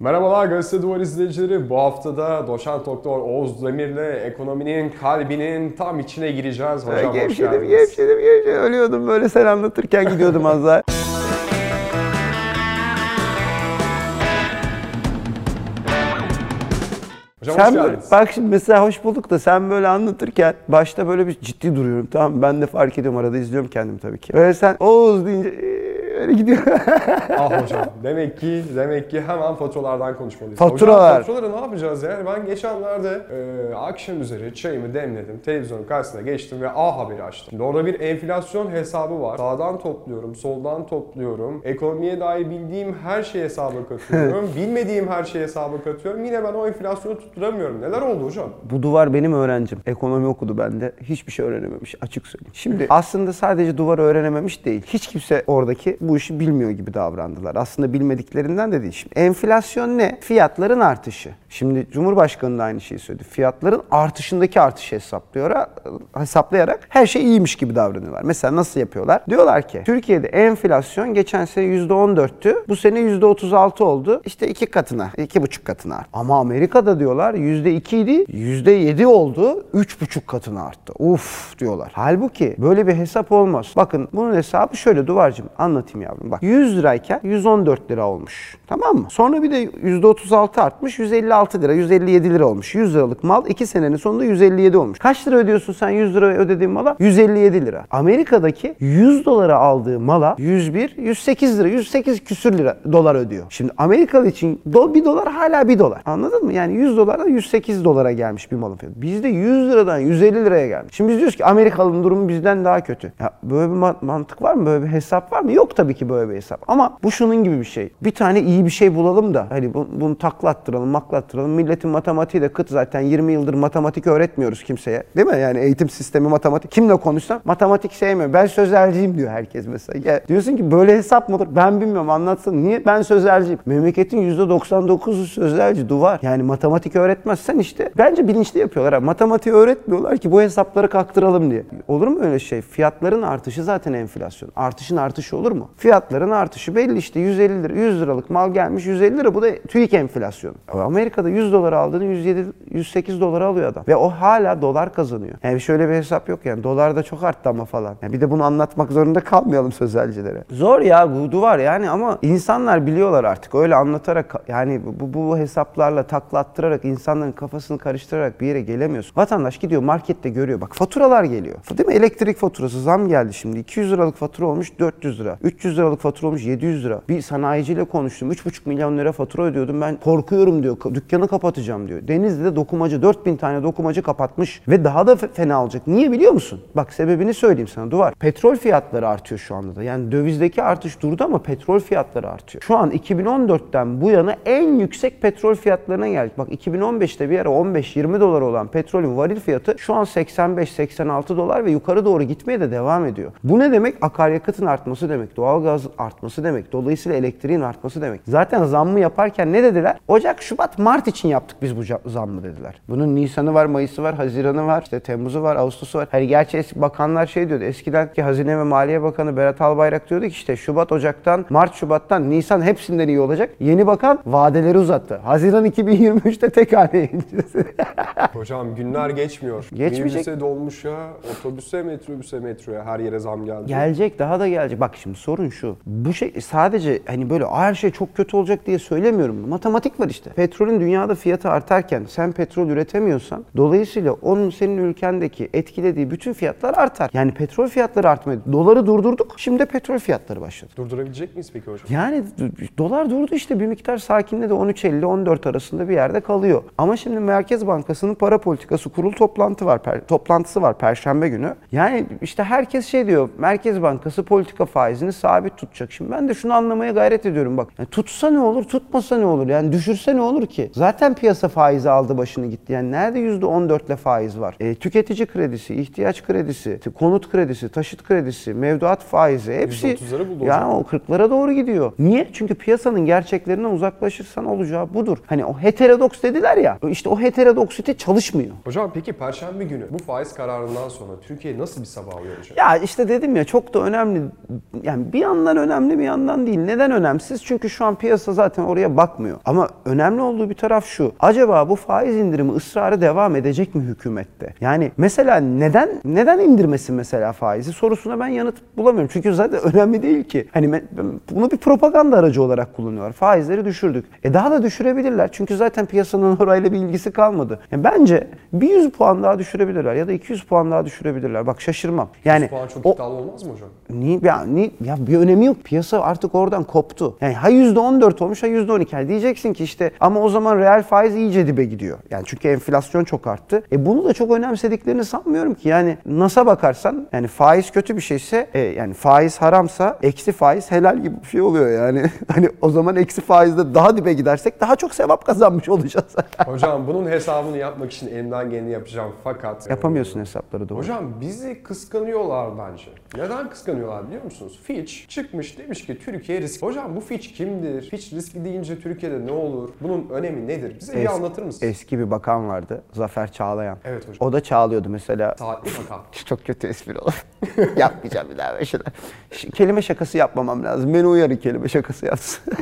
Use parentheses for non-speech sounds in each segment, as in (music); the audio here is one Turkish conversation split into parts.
Merhabalar Gazete Duvar izleyicileri. Bu haftada doçent doktor Oğuz Demir'le ekonominin kalbinin tam içine gireceğiz. Hocam hoş Gevşedim, geldiniz. gevşedim, gevşedim. Ölüyordum böyle sen anlatırken gidiyordum az daha. (laughs) Hocam sen hoş böyle, geldiniz. bak şimdi mesela hoş bulduk da sen böyle anlatırken başta böyle bir ciddi duruyorum tamam mı? Ben de fark ediyorum arada izliyorum kendimi tabii ki. Böyle sen Oğuz deyince öyle gidiyor. (laughs) ah hocam demek ki demek ki hemen faturalardan konuşmalıyız. Faturalar. Hocam faturaları ne yapacağız yani? Ben geçenlerde e, akşam üzeri çayımı demledim. Televizyonun karşısına geçtim ve A Haber'i açtım. Şimdi orada bir enflasyon hesabı var. Sağdan topluyorum, soldan topluyorum. Ekonomiye dair bildiğim her şeyi hesaba katıyorum. (laughs) Bilmediğim her şeyi hesaba katıyorum. Yine ben o enflasyonu tutturamıyorum. Neler oldu hocam? Bu duvar benim öğrencim. Ekonomi okudu bende. Hiçbir şey öğrenememiş açık söyleyeyim. Şimdi aslında sadece duvar öğrenememiş değil. Hiç kimse oradaki bu işi bilmiyor gibi davrandılar. Aslında bilmediklerinden de değil. Şimdi enflasyon ne? Fiyatların artışı. Şimdi Cumhurbaşkanı da aynı şeyi söyledi. Fiyatların artışındaki artışı hesaplıyor, hesaplayarak her şey iyiymiş gibi davranıyorlar. Mesela nasıl yapıyorlar? Diyorlar ki Türkiye'de enflasyon geçen sene %14'tü. Bu sene %36 oldu. İşte iki katına, iki buçuk katına arttı. Ama Amerika'da diyorlar %2 idi, %7 oldu. Üç buçuk katına arttı. Uf diyorlar. Halbuki böyle bir hesap olmaz. Bakın bunun hesabı şöyle Duvarcığım anlatayım yavrum. Bak 100 lirayken 114 lira olmuş. Tamam mı? Sonra bir de %36 artmış 156 lira, 157 lira olmuş. 100 liralık mal 2 senenin sonunda 157 olmuş. Kaç lira ödüyorsun sen 100 lira ödediğin mala? 157 lira. Amerika'daki 100 dolara aldığı mala 101, 108 lira, 108 küsür lira dolar ödüyor. Şimdi Amerikalı için do, 1 dolar hala 1 dolar. Anladın mı? Yani 100 dolardan 108 dolara gelmiş bir malın fiyatı. Bizde 100 liradan 150 liraya gelmiş. Şimdi biz diyoruz ki Amerikalı'nın durumu bizden daha kötü. Ya böyle bir ma- mantık var mı? Böyle bir hesap var mı? Yok tabii ki böyle bir hesap. Ama bu şunun gibi bir şey. Bir tane iyi bir şey bulalım da hani bu- bunu taklattıralım, maklattıralım. Milletin matematiği de kıt zaten 20 yıldır matematik öğretmiyoruz kimseye. Değil mi? Yani eğitim sistemi matematik. Kimle konuşsam matematik sevmiyor. Ben sözelciyim diyor herkes mesela. Ya diyorsun ki böyle hesap mı olur? Ben bilmiyorum anlatsın. Niye? Ben sözelciyim. Memleketin %99'u sözelci duvar. Yani matematik öğretmezsen işte bence bilinçli yapıyorlar. Ha. Matematiği öğretmiyorlar ki bu hesapları kalktıralım diye. Olur mu öyle şey? Fiyatların artışı zaten enflasyon. Artışın artışı olur mu? Fiyatların artışı belli işte 150 lira, 100 liralık mal gelmiş 150 lira bu da TÜİK enflasyonu. Amerika'da 100 dolar aldığını 107 108 dolara alıyor adam. Ve o hala dolar kazanıyor. Yani şöyle bir hesap yok yani. Dolar da çok arttı ama falan. Yani bir de bunu anlatmak zorunda kalmayalım sözelcilere. Zor ya bu duvar yani ama insanlar biliyorlar artık. Öyle anlatarak yani bu, bu hesaplarla taklattırarak insanların kafasını karıştırarak bir yere gelemiyorsun. Vatandaş gidiyor markette görüyor. Bak faturalar geliyor. Değil mi? Elektrik faturası zam geldi şimdi. 200 liralık fatura olmuş 400 lira. 300 liralık fatura olmuş 700 lira. Bir sanayiciyle konuştum. 3,5 milyon lira fatura ödüyordum. Ben korkuyorum diyor. Dükkanı kapatacağım diyor. Denizli'de dokumacı 4000 tane dokumacı kapatmış ve daha da fe- fena olacak. Niye biliyor musun? Bak sebebini söyleyeyim sana Duvar. Petrol fiyatları artıyor şu anda da. Yani dövizdeki artış durdu ama petrol fiyatları artıyor. Şu an 2014'ten bu yana en yüksek petrol fiyatlarına geldik. Bak 2015'te bir ara 15-20 dolar olan petrolün varil fiyatı şu an 85-86 dolar ve yukarı doğru gitmeye de devam ediyor. Bu ne demek? Akaryakıtın artması demek. Doğalgazın artması demek. Dolayısıyla elektriğin artması demek. Zaten zammı yaparken ne dediler? Ocak, Şubat, Mart için yaptık biz bu zammı dediler. Bunun Nisan'ı var, Mayıs'ı var, Haziran'ı var, işte Temmuz'u var, Ağustos'u var. Hani gerçi eski bakanlar şey diyordu. Eskiden ki Hazine ve Maliye Bakanı Berat Albayrak diyordu ki işte Şubat, Ocak'tan, Mart, Şubat'tan, Nisan hepsinden iyi olacak. Yeni bakan vadeleri uzattı. Haziran 2023'te tek haneye ineceğiz. (laughs) Hocam günler geçmiyor. Geçmeyecek. Minibüse, dolmuşa, otobüse, metrobüse, metroya her yere zam geldi. Gelecek daha da gelecek. Bak şimdi sorun şu. Bu şey sadece hani böyle her şey çok kötü olacak diye söylemiyorum. Matematik var işte. Petrolün dünyada fiyatı artarken sen petrol üretemiyorsan dolayısıyla onun senin ülkendeki etkilediği bütün fiyatlar artar. Yani petrol fiyatları artmadı. Doları durdurduk. Şimdi de petrol fiyatları başladı. Durdurabilecek miyiz peki hocam? Yani dolar durdu işte bir miktar sakinledi 13.50-14 arasında bir yerde kalıyor. Ama şimdi Merkez Bankası'nın para politikası kurul toplantı var, per- toplantısı var perşembe günü. Yani işte herkes şey diyor Merkez Bankası politika faizini sabit tutacak. Şimdi ben de şunu anlamaya gayret ediyorum bak. Yani tutsa ne olur, tutmasa ne olur? Yani düşürse ne olur ki? Zaten piyasa faizi aldı başını gitti. Yani nerede %14 ile faiz var? E, tüketici kredisi, ihtiyaç kredisi, konut kredisi, taşıt kredisi, mevduat faizi hepsi %30'ları buldu yani o 40'lara doğru gidiyor. Niye? Çünkü piyasanın gerçeklerinden uzaklaşırsan olacağı budur. Hani o heterodoks dediler ya. işte o heterodoksite çalışmıyor. Hocam peki Perşembe günü bu faiz kararından sonra Türkiye nasıl bir sabah uyanacak? Ya işte dedim ya çok da önemli. Yani bir yandan önemli bir yandan değil. Neden önemsiz? Çünkü şu an piyasa zaten oraya bakmıyor. Ama önemli olduğu bir taraf şu. Acaba bu faiz indirimi ısrarı devam edecek mi hükümette? Yani mesela neden neden indirmesin mesela faizi sorusuna ben yanıt bulamıyorum. Çünkü zaten (laughs) önemli değil ki. Hani bunu bir propaganda aracı olarak kullanıyorlar. Faizleri düşürdük. E daha da düşürebilirler. Çünkü zaten piyasanın (laughs) orayla bir ilgisi kalmadı. Yani bence bir 100 puan daha düşürebilirler ya da 200 puan daha düşürebilirler. Bak şaşırmam. Yani Bu puan çok o, iddialı olmaz mı hocam? Niye, ya, niye, ya bir önemi yok. Piyasa artık oradan koptu. Yani ha %14 olmuş ha %12. Yani diyeceksin ki işte ama o zaman reel faiz iyice dibe gidiyor. Yani çünkü enflasyon çok arttı. E bunu da çok önemsediklerini sanmıyorum ki. Yani nasıl bakarsan yani faiz kötü bir şeyse e, yani faiz haramsa eksi faiz helal gibi bir şey oluyor yani. (laughs) Hani o zaman eksi faizde daha dibe gidersek daha çok sevap kazanmış olacağız. (laughs) Hocam bunun hesabını yapmak için elimden geleni yapacağım fakat... Yapamıyorsun hesapları doğru. Hocam bizi kıskanıyorlar bence. Neden kıskanıyorlar biliyor musunuz? Fitch çıkmış demiş ki Türkiye risk. Hocam bu Fitch kimdir? Fitch riskli deyince Türkiye'de ne olur? Bunun önemi nedir? Bize Es- anlatır mısın? Eski bir bakan vardı. Zafer Çağlayan. Evet hocam. O da çağlıyordu mesela. Saatli bakan. (laughs) Çok kötü espri olur. (laughs) Yapmayacağım bir daha böyle şeyler. Kelime şakası yapmamam lazım. Beni uyarın kelime şakası yapsın.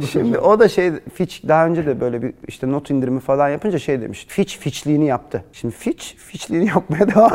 (laughs) Şimdi o da şey Fitch daha önce de böyle bir işte not indirimi falan yapınca şey demiş. Fitch Fitch'liğini yaptı. Şimdi Fitch Fitch'liğini yapmaya devam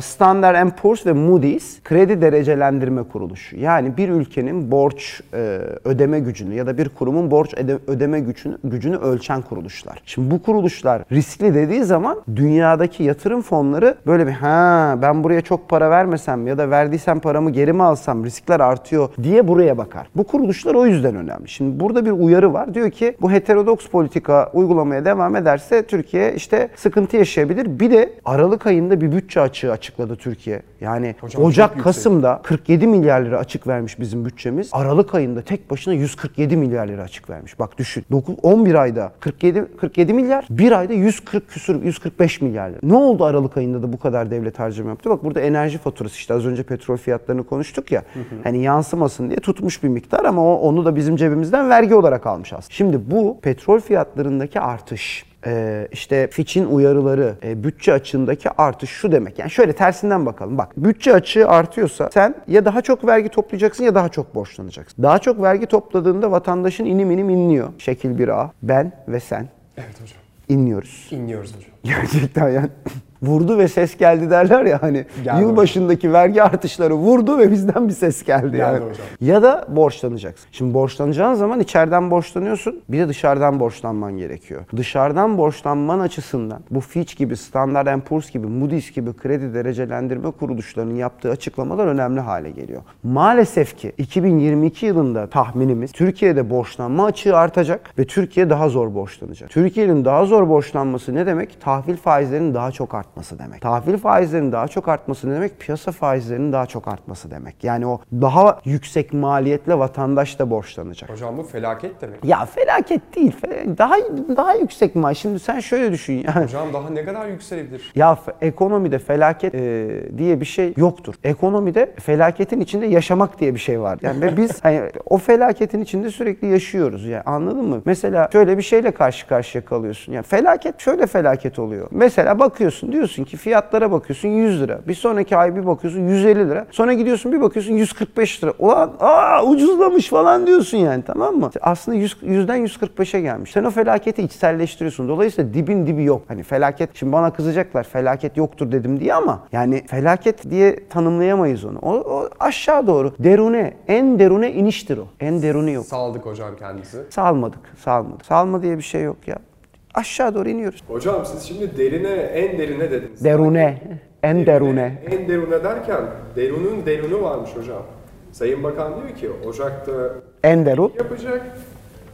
Standard Poor's ve Moody's kredi derecelendirme kuruluşu. Yani bir ülkenin borç e, ödeme gücünü ya da bir kurumun borç öde- ödeme gücünü, gücünü ölçen kuruluşlar. Şimdi bu kuruluşlar riskli dediği zaman dünyadaki yatırım fonları böyle bir ha ben buraya çok para vermesem ya da verdiysem paramı geri mi alsam riskler artıyor diye buraya bakar. Bu kuruluşlar o yüzden önemli. Şimdi burada bir uyarı var. Diyor ki bu heterodoks politika uygulamaya devam ederse Türkiye işte sıkıntı yaşayabilir. Bir de Aralık ayında bir bütçe açığı açıkladı Türkiye. Yani Hocam Ocak. Kasım'da 47 milyar lira açık vermiş bizim bütçemiz. Aralık ayında tek başına 147 milyar lira açık vermiş. Bak düşün. 9, 11 ayda 47 47 milyar, bir ayda 140 küsur 145 milyar lira. Ne oldu Aralık ayında da bu kadar devlet harcama yaptı? Bak burada enerji faturası işte az önce petrol fiyatlarını konuştuk ya. Hani yansımasın diye tutmuş bir miktar ama o, onu da bizim cebimizden vergi olarak almış aslında. Şimdi bu petrol fiyatlarındaki artış ee, işte Fitch'in uyarıları, e, bütçe açığındaki artış şu demek. Yani şöyle tersinden bakalım. Bak bütçe açığı artıyorsa sen ya daha çok vergi toplayacaksın ya daha çok borçlanacaksın. Daha çok vergi topladığında vatandaşın inim inim inliyor. Şekil 1A, ben ve sen Evet hocam. inliyoruz. İnliyoruz hocam. (laughs) Gerçekten yani vurdu ve ses geldi derler ya hani Geldi yılbaşındaki vergi artışları vurdu ve bizden bir ses geldi, yani. hocam. Ya da borçlanacaksın. Şimdi borçlanacağın zaman içeriden borçlanıyorsun bir de dışarıdan borçlanman gerekiyor. Dışarıdan borçlanman açısından bu Fitch gibi, Standard Poor's gibi, Moody's gibi kredi derecelendirme kuruluşlarının yaptığı açıklamalar önemli hale geliyor. Maalesef ki 2022 yılında tahminimiz Türkiye'de borçlanma açığı artacak ve Türkiye daha zor borçlanacak. Türkiye'nin daha zor borçlanması ne demek? Tahvil faizlerinin daha çok artması demek. Tahvil faizlerinin daha çok artması ne demek? Piyasa faizlerinin daha çok artması demek. Yani o daha yüksek maliyetle vatandaş da borçlanacak. Hocam bu felaket demek. Ya felaket değil. Daha daha yüksek maaş. Şimdi sen şöyle düşün yani. Hocam daha ne kadar yükselebilir? Ya ekonomide felaket e, diye bir şey yoktur. Ekonomide felaketin içinde yaşamak diye bir şey var. Yani ve biz (laughs) hani o felaketin içinde sürekli yaşıyoruz. Yani anladın mı? Mesela şöyle bir şeyle karşı karşıya kalıyorsun. Yani felaket şöyle felaket oluyor. Mesela bakıyorsun diyorsun ki fiyatlara bakıyorsun 100 lira. Bir sonraki ay bir bakıyorsun 150 lira. Sonra gidiyorsun bir bakıyorsun 145 lira. Ulan aa ucuzlamış falan diyorsun yani tamam mı? Aslında 100, 100'den 145'e gelmiş. Sen o felaketi içselleştiriyorsun. Dolayısıyla dibin dibi yok. Hani felaket şimdi bana kızacaklar felaket yoktur dedim diye ama yani felaket diye tanımlayamayız onu. O, o aşağı doğru. Derune. En derune iniştir o. En deruni yok. Saldık hocam kendisi. Salmadık. Salmadık. Salma diye bir şey yok ya. Aşağı doğru iniyoruz. Hocam siz şimdi derine, en derine dediniz. Derune. En derune. En derune derken derunun derunu varmış hocam. Sayın Bakan diyor ki Ocak'ta En derun. yapacak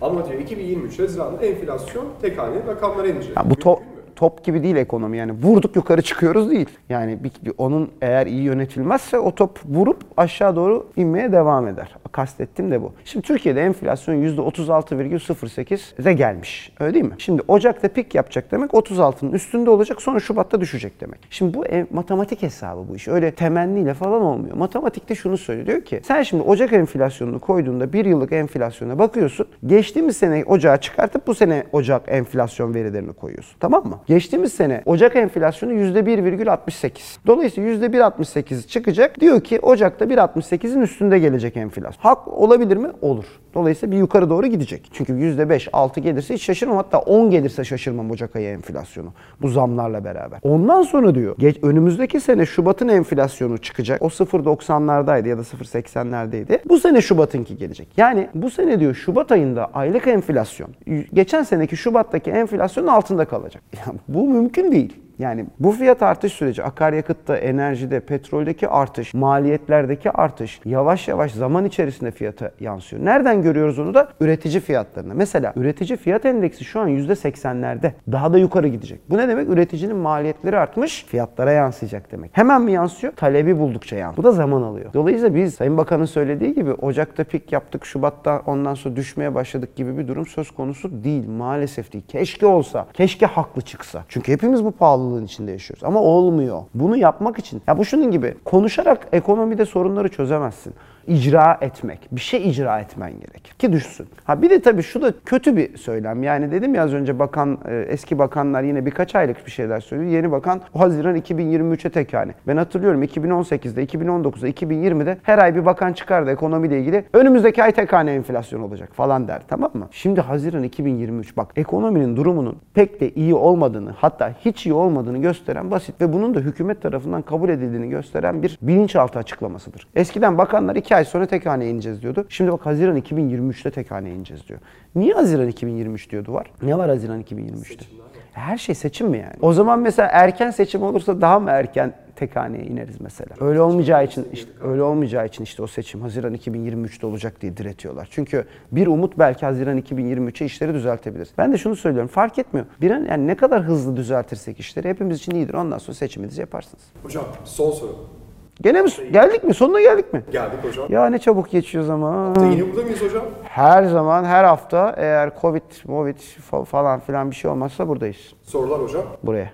ama diyor 2023 Haziran'da enflasyon tek haneli rakamlara inecek. Ya bu to- top gibi değil ekonomi yani vurduk yukarı çıkıyoruz değil. Yani onun eğer iyi yönetilmezse o top vurup aşağı doğru inmeye devam eder. Kastettim de bu. Şimdi Türkiye'de enflasyon %36,08'e gelmiş. Öyle değil mi? Şimdi Ocak'ta pik yapacak demek 36'nın üstünde olacak sonra Şubat'ta düşecek demek. Şimdi bu ev- matematik hesabı bu iş. Öyle temenniyle falan olmuyor. Matematikte şunu söylüyor. Diyor ki sen şimdi Ocak enflasyonunu koyduğunda bir yıllık enflasyona bakıyorsun. Geçtiğimiz sene Ocağı çıkartıp bu sene Ocak enflasyon verilerini koyuyorsun. Tamam mı? Geçtiğimiz sene Ocak enflasyonu %1,68. Dolayısıyla %1,68 çıkacak. Diyor ki Ocak'ta 1,68'in üstünde gelecek enflasyon. Hak olabilir mi? Olur. Dolayısıyla bir yukarı doğru gidecek. Çünkü %5, 6 gelirse hiç şaşırmam. Hatta 10 gelirse şaşırmam Ocak ayı enflasyonu. Bu zamlarla beraber. Ondan sonra diyor geç, önümüzdeki sene Şubat'ın enflasyonu çıkacak. O 0.90'lardaydı ya da 0.80'lerdeydi. Bu sene Şubat'ınki gelecek. Yani bu sene diyor Şubat ayında aylık enflasyon geçen seneki Şubat'taki enflasyonun altında kalacak. (laughs) Ya bu mümkün değil. Yani bu fiyat artış süreci akaryakıtta, enerjide, petroldeki artış, maliyetlerdeki artış yavaş yavaş zaman içerisinde fiyata yansıyor. Nereden görüyoruz onu da? Üretici fiyatlarına. Mesela üretici fiyat endeksi şu an %80'lerde. Daha da yukarı gidecek. Bu ne demek? Üreticinin maliyetleri artmış, fiyatlara yansıyacak demek. Hemen mi yansıyor? Talebi buldukça yansıyor. Bu da zaman alıyor. Dolayısıyla biz Sayın Bakan'ın söylediği gibi Ocak'ta pik yaptık, Şubat'ta ondan sonra düşmeye başladık gibi bir durum söz konusu değil. Maalesef değil. Keşke olsa. Keşke haklı çıksa. Çünkü hepimiz bu pahalılığın içinde yaşıyoruz. Ama olmuyor. Bunu yapmak için. Ya bu şunun gibi. Konuşarak ekonomide sorunları çözemezsin. İcra etmek. Bir şey icra etmen gerekir ki düşsün. Ha bir de tabii şu da kötü bir söylem. Yani dedim ya az önce bakan e, eski bakanlar yine birkaç aylık bir şeyler söylüyor. Yeni bakan Haziran 2023'e tek yani. Ben hatırlıyorum 2018'de, 2019'da, 2020'de her ay bir bakan çıkardı ekonomiyle ilgili. Önümüzdeki ay tek hane enflasyon olacak falan der tamam mı? Şimdi Haziran 2023 bak ekonominin durumunun pek de iyi olmadığını hatta hiç iyi olmadığını gösteren basit ve bunun da hükümet tarafından kabul edildiğini gösteren bir bilinçaltı açıklamasıdır. Eskiden bakanlar iki ay sonra tek haneye ineceğiz diyordu. Şimdi bak Haziran 2023'te tek haneye ineceğiz diyor. Niye Haziran 2023 diyordu var? Ne var Haziran 2023'te? Her şey seçim mi yani? O zaman mesela erken seçim olursa daha mı erken tek ineriz mesela? Öyle olmayacağı için işte öyle olmayacağı için işte o seçim Haziran 2023'te olacak diye diretiyorlar. Çünkü bir umut belki Haziran 2023'e işleri düzeltebilir. Ben de şunu söylüyorum. Fark etmiyor. Bir an yani ne kadar hızlı düzeltirsek işleri hepimiz için iyidir. Ondan sonra seçiminizi yaparsınız. Hocam son soru. Gene mi? Geldik mi? Sonuna geldik mi? Geldik hocam. Ya ne çabuk geçiyor zaman. Yine burada mıyız hocam? Her zaman, her hafta eğer Covid, Movid fa- falan filan bir şey olmazsa buradayız. Sorular hocam. Buraya.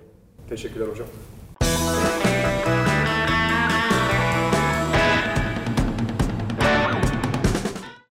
Teşekkürler hocam.